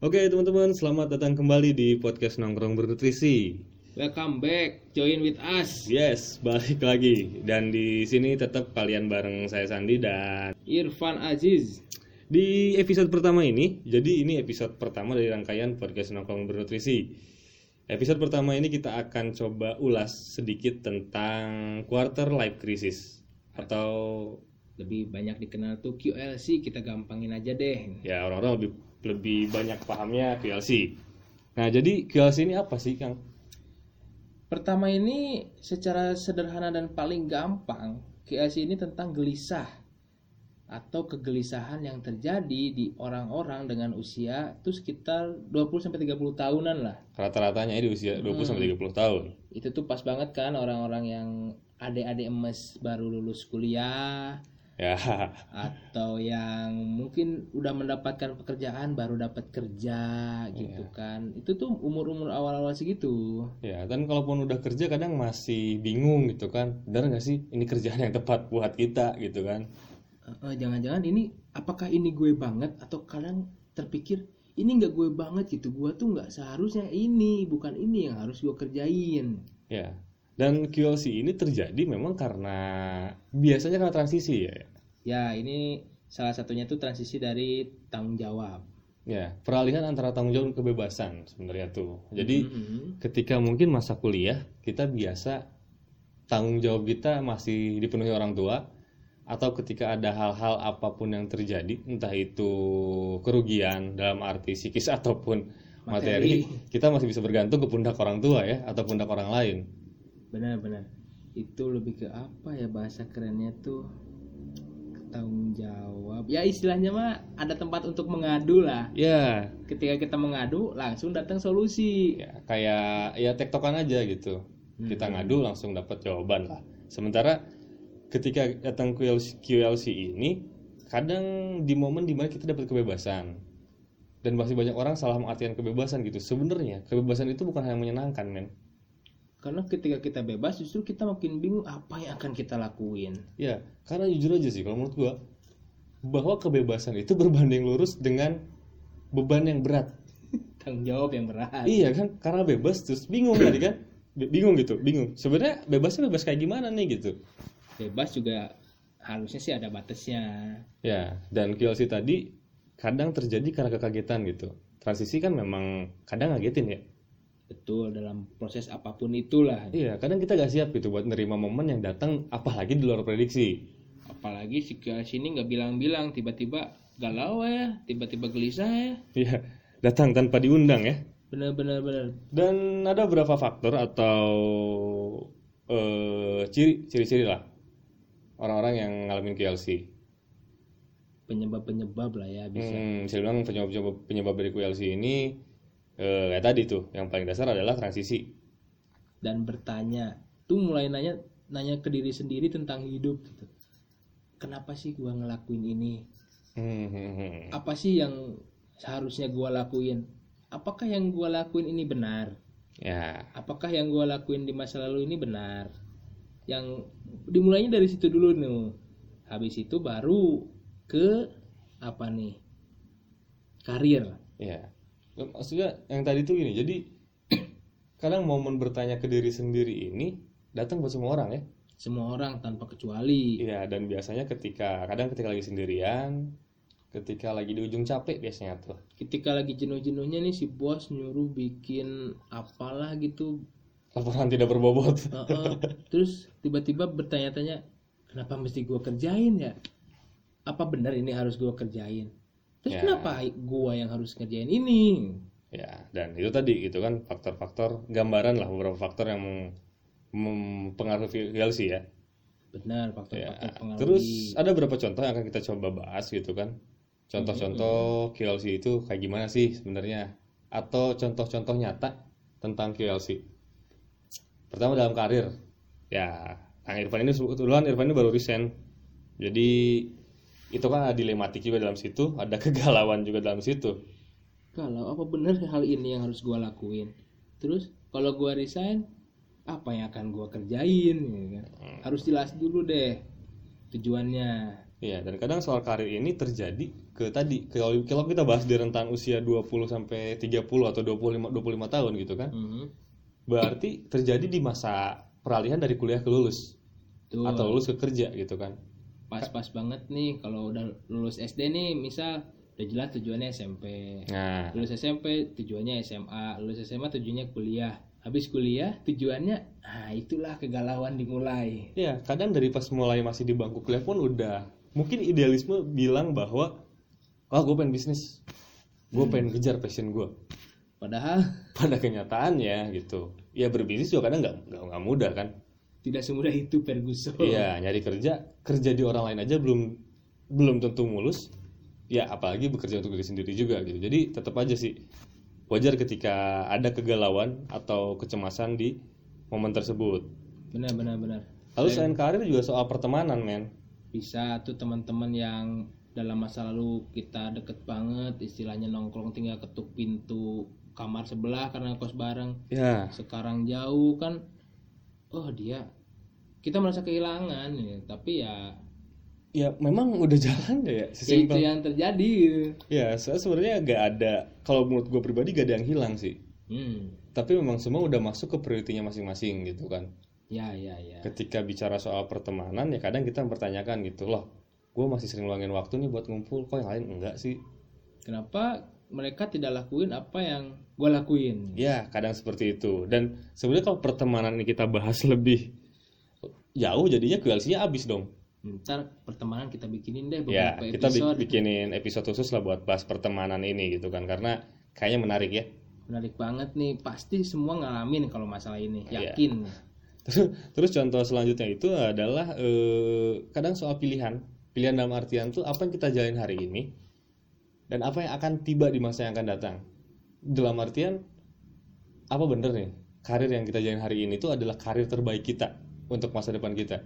Oke teman-teman, selamat datang kembali di podcast Nongkrong Bernutrisi. Welcome back, join with us. Yes, balik lagi. Dan di sini tetap kalian bareng saya Sandi dan Irfan Aziz. di episode pertama ini, jadi ini episode pertama dari rangkaian podcast Nongkrong Bernutrisi. Episode pertama ini kita akan coba ulas sedikit tentang quarter life crisis atau Lebih banyak dikenal tuh QLC, kita gampangin aja deh. ya orang-orang lebih lebih banyak pahamnya QLC. Nah, jadi QLC ini apa sih, Kang? Pertama ini secara sederhana dan paling gampang, QLC ini tentang gelisah atau kegelisahan yang terjadi di orang-orang dengan usia itu sekitar 20 sampai 30 tahunan lah. Rata-ratanya di usia 20 sampai 30 tahun. Itu tuh pas banget kan orang-orang yang adik-adik emes baru lulus kuliah Ya. atau yang mungkin udah mendapatkan pekerjaan baru dapat kerja gitu kan itu tuh umur-umur awal-awal segitu Ya, dan kalaupun udah kerja kadang masih bingung gitu kan. Benar nggak sih ini kerjaan yang tepat buat kita gitu kan? Eh, jangan-jangan ini apakah ini gue banget atau kadang terpikir ini nggak gue banget gitu gue tuh nggak seharusnya ini bukan ini yang harus gue kerjain Ya. Dan QLC ini terjadi memang karena biasanya karena transisi ya. ya ini salah satunya tuh transisi dari tanggung jawab Ya, peralihan antara tanggung jawab dan kebebasan sebenarnya tuh. Jadi Mhm. ketika mungkin masa kuliah kita biasa tanggung jawab kita masih dipenuhi orang tua atau ketika ada hal-hal apa pun yang terjadi entah itu kerugian dalam arti psikis ataupun materi, kita masih bisa bergantung ke pundak orang tua ya atau pundak orang lain benar-benar itu lebih ke apa ya bahasa kerennya tuh? Tanggung jawab. Ya istilahnya mah ada tempat untuk mengadu lah. Ya ketika kita mengadu langsung datang solusi. Ya kayak ya tektokan aja gitu. Kita ngadu langsung dapat jawaban lah. Sementara ketika datang QLC, QLC ini kadang di momen di mana kita dapat kebebasan. Dan masih banyak orang salah mengartikan kebebasan gitu. Sebenarnya kebebasan itu bukan hal yang menyenangkan men karena ketika kita bebas justru kita makin bingung apa yang akan kita lakuin. Ya karena jujur aja sih kalau menurut gua bahwa kebebasan itu berbanding lurus dengan beban yang berat. Tanggung jawab yang berat. Iya kan karena bebas terus bingung tadi kan. Bingung gitu bingung. Sebenarnya bebasnya bebas kayak gimana nih gitu. Bebas juga harusnya sih ada batasnya. Ya, dan QLC tadi kadang terjadi karena kekagetan gitu. Transisi kan memang kadang ngagetin ya. Betul dalam proses apa pun itulah Iya, kadang kita gak siap gitu buat nerima momen yang datang apalagi di luar prediksi. apalagi si QLC ini nggak bilang-bilang tiba-tiba galau ya tiba-tiba gelisah ya Iya, datang tanpa diundang ya. benar-benar benar Dan ada beberapa faktor atau eh, ciri ciri-ciri lah orang-orang yang ngalamin QLC. penyebab-penyebab lah ya bisa Hmm, saya bilang penyebab penyebab dari QLC ini eh, kayak tadi tuh, yang paling dasar adalah transisi. dan bertanya tuh mulai nanya nanya ke diri sendiri tentang hidup gitu. Kenapa sih gua ngelakuin ini? Hmm. apa sih yang seharusnya gua lakuin? Apakah yang gua lakuin ini benar? Ya, apakah yang gua lakuin di masa lalu ini benar? Yang dimulainya dari situ dulu nih. Habis itu baru ke apa nih? Karir. Ya, maksudnya yang tadi tuh gini, jadi kadang momen bertanya ke diri sendiri ini datang buat semua orang ya. semua orang tanpa kecuali Iya, dan biasanya ketika kadang ketika lagi sendirian, ketika lagi di ujung capek biasanya tuh. ketika lagi jenuh-jenuhnya nih si bos nyuruh bikin apalah gitu Laporan tidak berbobot. Heeh. terus tiba-tiba bertanya-tanya kenapa mesti gua kerjain ya apa benar ini harus gua kerjain terus Ya. kenapa gua yang harus kerjain ini Ya, dan itu tadi gitu kan faktor-faktor gambaran lah beberapa faktor yang mem- mempengaruhi VLC ya. benar Ya, faktor-faktor pengaruh terus ada beberapa contoh yang akan kita coba bahas gitu kan. Contoh-contoh QLC itu kayak gimana sih sebenarnya? Atau contoh-contoh nyata tentang QLC. Pertama dalam karir. Ya, Kang Irfan ini kebetulan Irfan ini baru resign. Jadi itu kan ada dilematik juga dalam situ, ada kegalauan juga dalam situ. kalau apa benar hal ini yang harus gua lakuin terus kalau gua resign apa yang akan gua kerjain ya kan? harus jelas dulu deh tujuannya Iya, dan kadang soal karir ini terjadi ke tadi kalau kalau kita bahas di rentan usia 20 sampai 30 atau 25 25 tahun gitu kan. Mhm. Berarti terjadi di masa peralihan dari kuliah ke lulus Tuh, atau lulus ke kerja gitu kan. Pas-pas banget nih kalau udah lulus SD nih misal udah jelas tujuannya SMP Nah, lulus SMP tujuannya SMA lulus SMA tujuannya kuliah. Habis kuliah tujuannya ah itulah kegalauan dimulai. Ya kadang dari pas mulai masih di bangku kuliah pun udah. Mungkin idealisme bilang bahwa oh gue pengen bisnis, gue pengen kejar passion gue. padahal Pada kenyataannya gitu, ya berbisnis juga kadang nggak nggak mudah kan. Tidak semudah itu Ferguson Iya, nyari kerja, kerja di orang lain aja belum belum tentu mulus. Ya, apalagi bekerja untuk diri sendiri juga gitu. Jadi tetap aja sih wajar ketika ada kegalauan atau kecemasan di momen tersebut. benar benar benar Lalu selain karir juga soal pertemanan, men. bisa tuh teman-teman yang dalam masa lalu kita deket banget istilahnya nongkrong tinggal ketuk pintu kamar sebelah karena kos bareng Ya, sekarang jauh kan oh dia kita merasa kehilangan ya. tapi ya, ya memang udah jalan ya, ya itu sesimpel. yang terjadi gitu. Ya, saya sebenarnya gak ada. Kalau menurut gue pribadi gak ada yang hilang sih. hmm Tapi memang semua udah masuk ke prioritinya masing-masing gitu kan. ya ya ya ketika bicara soal pertemanan ya kadang kita mempertanyakan gitu loh gue masih sering luangin waktu nih buat ngumpul kok yang lain enggak sih kenapa mereka tidak lakuin apa yang gue lakuin. Ya kadang seperti itu. Dan sebenarnya kalau pertemanan ini kita bahas lebih jauh jadinya QLC-nya habis dong. Ntar pertemanan kita bikinin deh ya beberapa kita bi- episode. bikinin episode khusus lah buat bahas pertemanan ini gitu kan. Karena kayaknya menarik ya. Menarik banget nih. Pasti semua ngalamin kalau masalah ini. Iya. yakin. Terus, terus contoh selanjutnya itu adalah eh, kadang soal pilihan. Pilihan dalam artian tuh apa yang kita jalin hari ini dan apa yang akan tiba di masa yang akan datang dalam artian apa bener nih? Karir yang kita jalin hari ini tuh adalah karir terbaik kita untuk masa depan kita.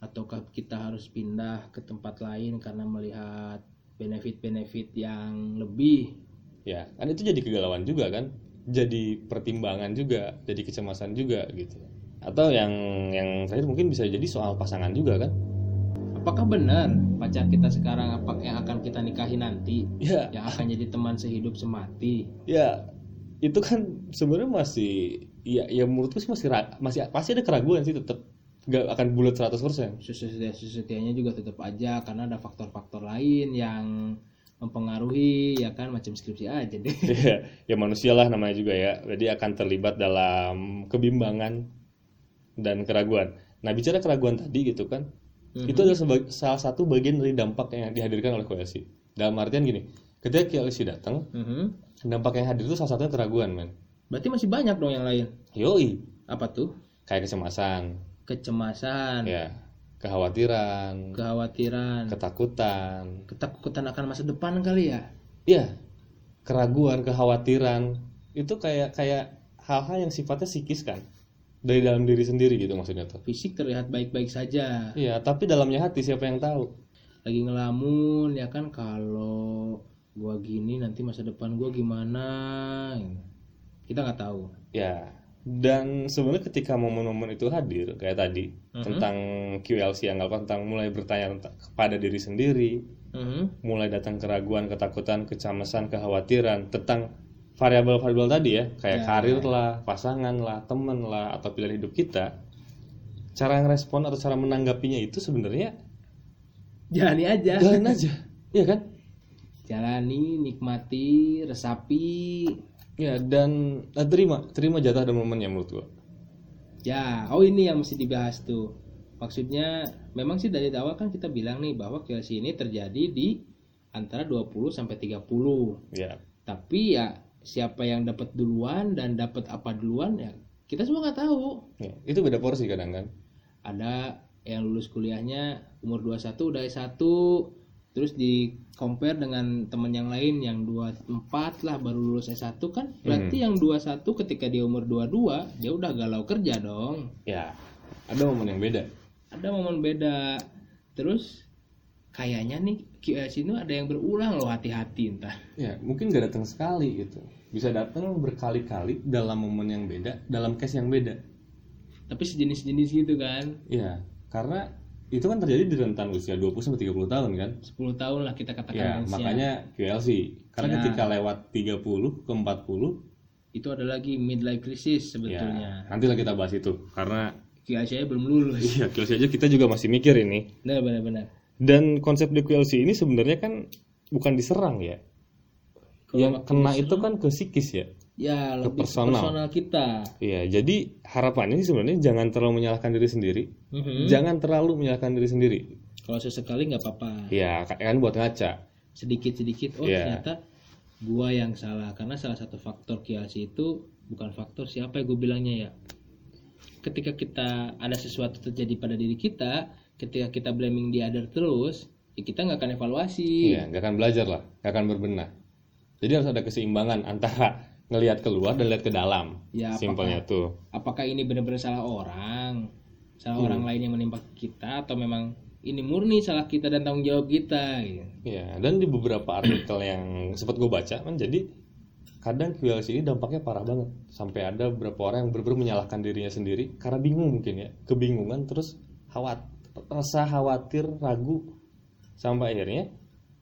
Ataukah kita harus pindah ke tempat lain karena melihat benefit-benefit yang lebih? Ya kan itu jadi kegalauan juga kan? Jadi pertimbangan juga jadi kecemasan juga gitu. Atau yang yang terakhir mungkin bisa jadi soal pasangan juga kan apakah benar pacar kita sekarang apa yang akan kita nikahi nanti? Ya. Yang akan jadi teman sehidup semati? Ya itu kan sebenarnya masih ya ya menurutku sih masih masih pasti ada keraguan sih tetap nggak akan bulat 100% sesetia sesetianya juga tetap aja karena ada faktor-faktor lain yang mempengaruhi ya kan macam skripsi aja deh. Ya, ya manusia lah namanya juga ya. Jadi akan terlibat dalam kebimbangan dan keraguan. Nah bicara keraguan tadi gitu kan Mhm. itu adalah salah satu bagian dari dampak yang dihadirkan oleh koalisi. Dalam artian gini ketika koalisi datang Mhm. dampak yang hadir itu salah satunya keraguan men. Berarti masih banyak dong yang lain? Yoi. Apa tuh? Kayak kecemasan. Kecemasan. Ya kekhawatiran. Kekhawatiran. Ketakutan. Ketakutan akan masa depan kali ya? Iya, keraguan, kekhawatiran. Itu kayak kayak hal-hal yang sifatnya psikis kan dari dalam diri sendiri gitu maksudnya tuh. fisik terlihat baik-baik saja Iya, tapi dalamnya hati siapa yang tahu? lagi ngelamun ya kan kalau gua gini nanti masa depan gua gimana kita nggak tahu Ya, dan sebenarnya ketika momen-momen itu hadir kayak tadi Mhm. tentang QLC yang nggak tentang mulai bertanya tentang kepada diri sendiri, Mhm. mulai datang keraguan, ketakutan, kecemasan, kekhawatiran tentang variabel-variabel tadi ya, kayak Ya. karir lah, pasangan lah, teman lah, atau pilihan hidup kita. Cara ngerespon atau cara menanggapinya itu sebenarnya jalani aja jalan aja, iya kan? jalani nikmati resapi Ya dan eh, terima, terima jatah dan momennya menurut gua. ya oh ini yang mesti dibahas tuh maksudnya memang sih dari awal kan kita bilang nih bahwa QLC ini terjadi di antara 20 sampai 30 Ya, tapi ya siapa yang dapat duluan dan dapat apa duluan ya kita semua nggak tahu ya, itu beda porsi kadang kan. ada yang lulus kuliahnya umur 21 udah S1 terus di compare dengan teman yang lain yang 24 lah baru lulus S1 kan berarti yang 21 ketika dia umur 22 dia udah galau kerja dong Ya, ada momen yang beda. ada momen beda terus kayaknya nih QS ini ada yang berulang loh hati-hati entah Ya, mungkin gak datang sekali gitu. Bisa datang berkali-kali dalam momen yang beda, dalam case yang beda. tapi sejenis-jenis gitu kan. Iya, karena itu kan terjadi di rentan usia 20 sampai 30 tahun kan? 10 tahun lah kita katakan ya makanya QLC karena Ya. ketika lewat 30 ke 40 itu ada lagi midlife crisis ya sebetulnya nantilah kita bahas itu karena QLC nya belum lulus. Iya QLC aja kita juga masih mikir ini. Benar benar benar. Dan konsep di QLC ini sebenarnya kan bukan diserang ya Kalau yang kena itu kan ke psikis ya ya lebih ke personal. personal kita Iya, jadi harapannya sih sebenarnya jangan terlalu menyalahkan diri sendiri, Mhm. jangan terlalu menyalahkan diri sendiri. kalau sesekali nggak apa-apa Iya, kan buat ngaca. sedikit sedikit oh Iya. ternyata gua yang salah karena salah satu faktor QLC itu bukan faktor siapa yang gue bilangnya ya ketika kita ada sesuatu terjadi pada diri kita ketika kita blaming the other terus ya kita nggak akan evaluasi Iya, nggak akan belajar lah, nggak akan berbenah. Jadi harus ada keseimbangan antara ngelihat keluar dan lihat ke dalam. Ya, Simpelnya tuh. apakah ini benar-benar salah orang salah Hmm. orang lain yang menimpa kita atau memang ini murni salah kita dan tanggung jawab kita gitu. Iya, dan di beberapa artikel yang sempat gue baca kan jadi kadang QLC ini dampaknya parah banget sampai ada beberapa orang yang benar-benar menyalahkan dirinya sendiri karena bingung mungkin ya kebingungan terus khawat rasa khawatir ragu sampai akhirnya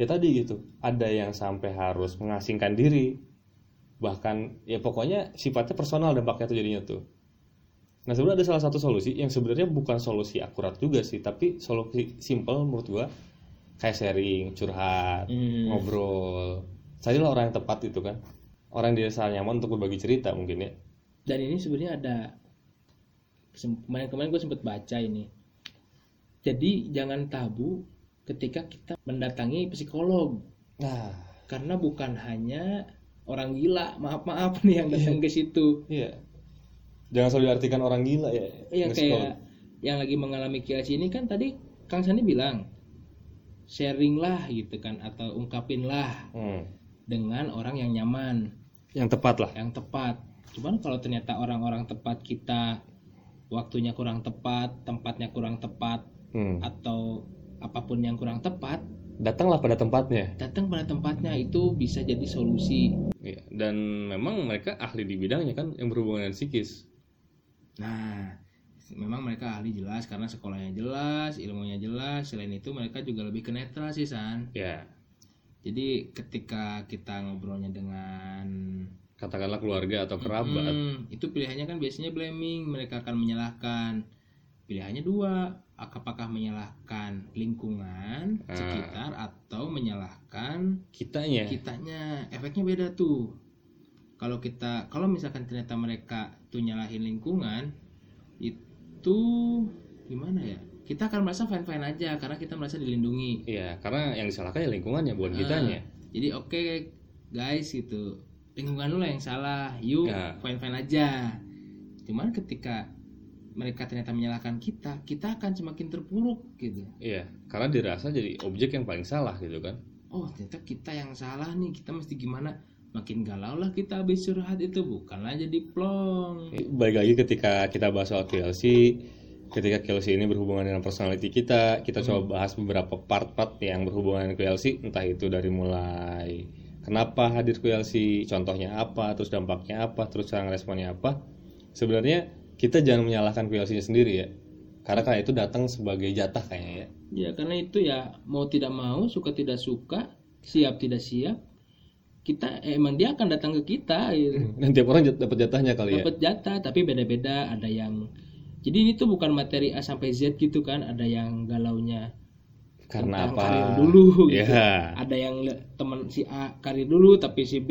ya tadi gitu. Ada yang sampai harus mengasingkan diri. Bahkan ya pokoknya sifatnya personal dampaknya tuh jadinya tuh. Nah sebenarnya ada salah satu solusi yang sebenarnya bukan solusi akurat juga sih tapi solusi simple menurut gua kayak sharing curhat Hmm. ngobrol. Carilah orang yang tepat itu kan. Orang yang dirasa nyaman untuk berbagi cerita mungkin ya. Dan ini sebenarnya ada sem- kemarin-kemarin gue sempat baca ini. Jadi jangan tabu ketika kita mendatangi psikolog nah karena bukan hanya orang gila maaf maaf nih yang datang ke situ iya jangan selalu diartikan orang gila ya nge-scroll. kayak yang lagi mengalami QLC ini kan tadi Kang Sandi bilang sharing lah gitu kan atau ungkapin lah Hmm. dengan orang yang nyaman yang tepat lah yang tepat. Cuman kalau ternyata orang-orang tepat kita waktunya kurang tepat, tempatnya kurang tepat Hmm. atau apa pun yang kurang tepat, datanglah pada tempatnya datang pada tempatnya itu bisa jadi solusi. Iya, dan memang mereka ahli di bidangnya kan yang berhubungan dengan psikis Nah, memang mereka ahli jelas karena sekolahnya jelas, ilmunya jelas. Selain itu mereka juga lebih ke netral sih San. ya Jadi ketika kita ngobrolnya dengan katakanlah keluarga atau kerabat Hmm, itu pilihannya kan biasanya blaming, mereka akan menyalahkan. Pilihannya dua, apakah menyalahkan lingkungan Ah. sekitar atau menyalahkan kitanya kitanya. Efeknya beda tuh. Kalau kita kalau misalkan ternyata mereka tuh nyalahin lingkungan itu gimana ya? Kita akan merasa fine-fine aja karena kita merasa dilindungi. Iya, karena yang disalahkan ya lingkungannya bukan Ah, kitanya. Jadi oke guys gitu. Lingkungan lu lah yang salah. Yuk Ya. fine-fine aja. Cuman ketika mereka ternyata menyalahkan kita, kita akan semakin terpuruk gitu. Iya, karena dirasa jadi objek yang paling salah gitu kan. Oh ternyata kita yang salah nih. Kita mesti gimana? Makin galau lah kita habis curhat itu bukanlah jadi plong. Baik lagi ketika kita bahas soal QLC, ketika QLC ini berhubungan dengan personality kita, kita coba bahas beberapa part-part yang berhubungan dengan QLC, entah itu dari mulai kenapa hadir QLC, contohnya apa, terus dampaknya apa, terus cara responnya apa. Sebenarnya kita jangan menyalahkan QLC-nya sendiri ya. Karena karena itu datang sebagai jatah kayaknya ya. Ya karena itu ya mau tidak mau, suka tidak suka, siap tidak siap, kita eh, emang dia akan datang ke kita. Gitu. Dan tiap orang jat- dapat jatahnya kali ya. dapat jatah tapi beda-beda ada yang jadi ini tuh bukan materi A sampai Z gitu kan ada yang galaunya Karena tentang apa? karir dulu gitu. Ya. ada yang teman si A karir dulu tapi si B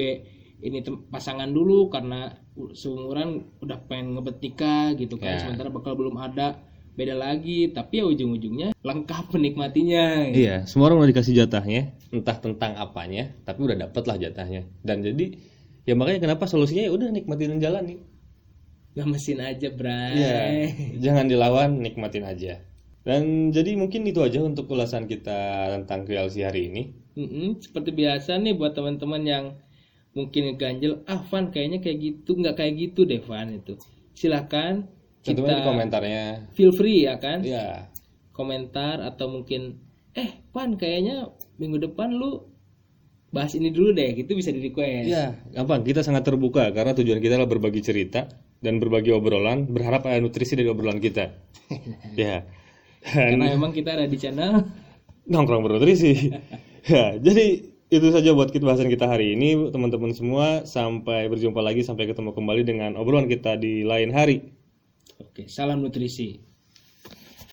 ini pasangan dulu karena seumuran udah pengen ngebet nikah gitu kan Ya. sementara bakal belum ada beda lagi tapi ya ujung-ujungnya lengkap menikmatinya gitu. Iya, semua orang udah dikasih jatahnya, entah tentang apanya, tapi udah dapet lah jatahnya. Dan jadi ya makanya kenapa solusinya ya udah nikmatin dan jalani. Gak mesin aja bray Iya, jangan dilawan, nikmatin aja. Dan jadi mungkin itu aja untuk ulasan kita tentang QLC hari ini. Mm-mm, seperti biasa nih buat teman-teman yang mungkin ngeganjel, ah Van kayaknya kayak gitu, nggak kayak gitu deh Van itu. Silahkan Tentunya di kita komentarnya. feel free ya kan, Ya, komentar atau mungkin, eh Van kayaknya minggu depan lu bahas ini dulu deh, gitu bisa di request. ya, gampang. Kita sangat terbuka karena tujuan kita adalah berbagi cerita dan berbagi obrolan. Berharap ada nutrisi dari obrolan kita. ya. Dan Karena memang kita ada di channel nongkrong bernutrisi. ya, jadi itu saja buat kita bahasan kita hari ini, teman-teman semua. Sampai berjumpa lagi, sampai ketemu kembali dengan obrolan kita di lain hari. Oke, salam nutrisi.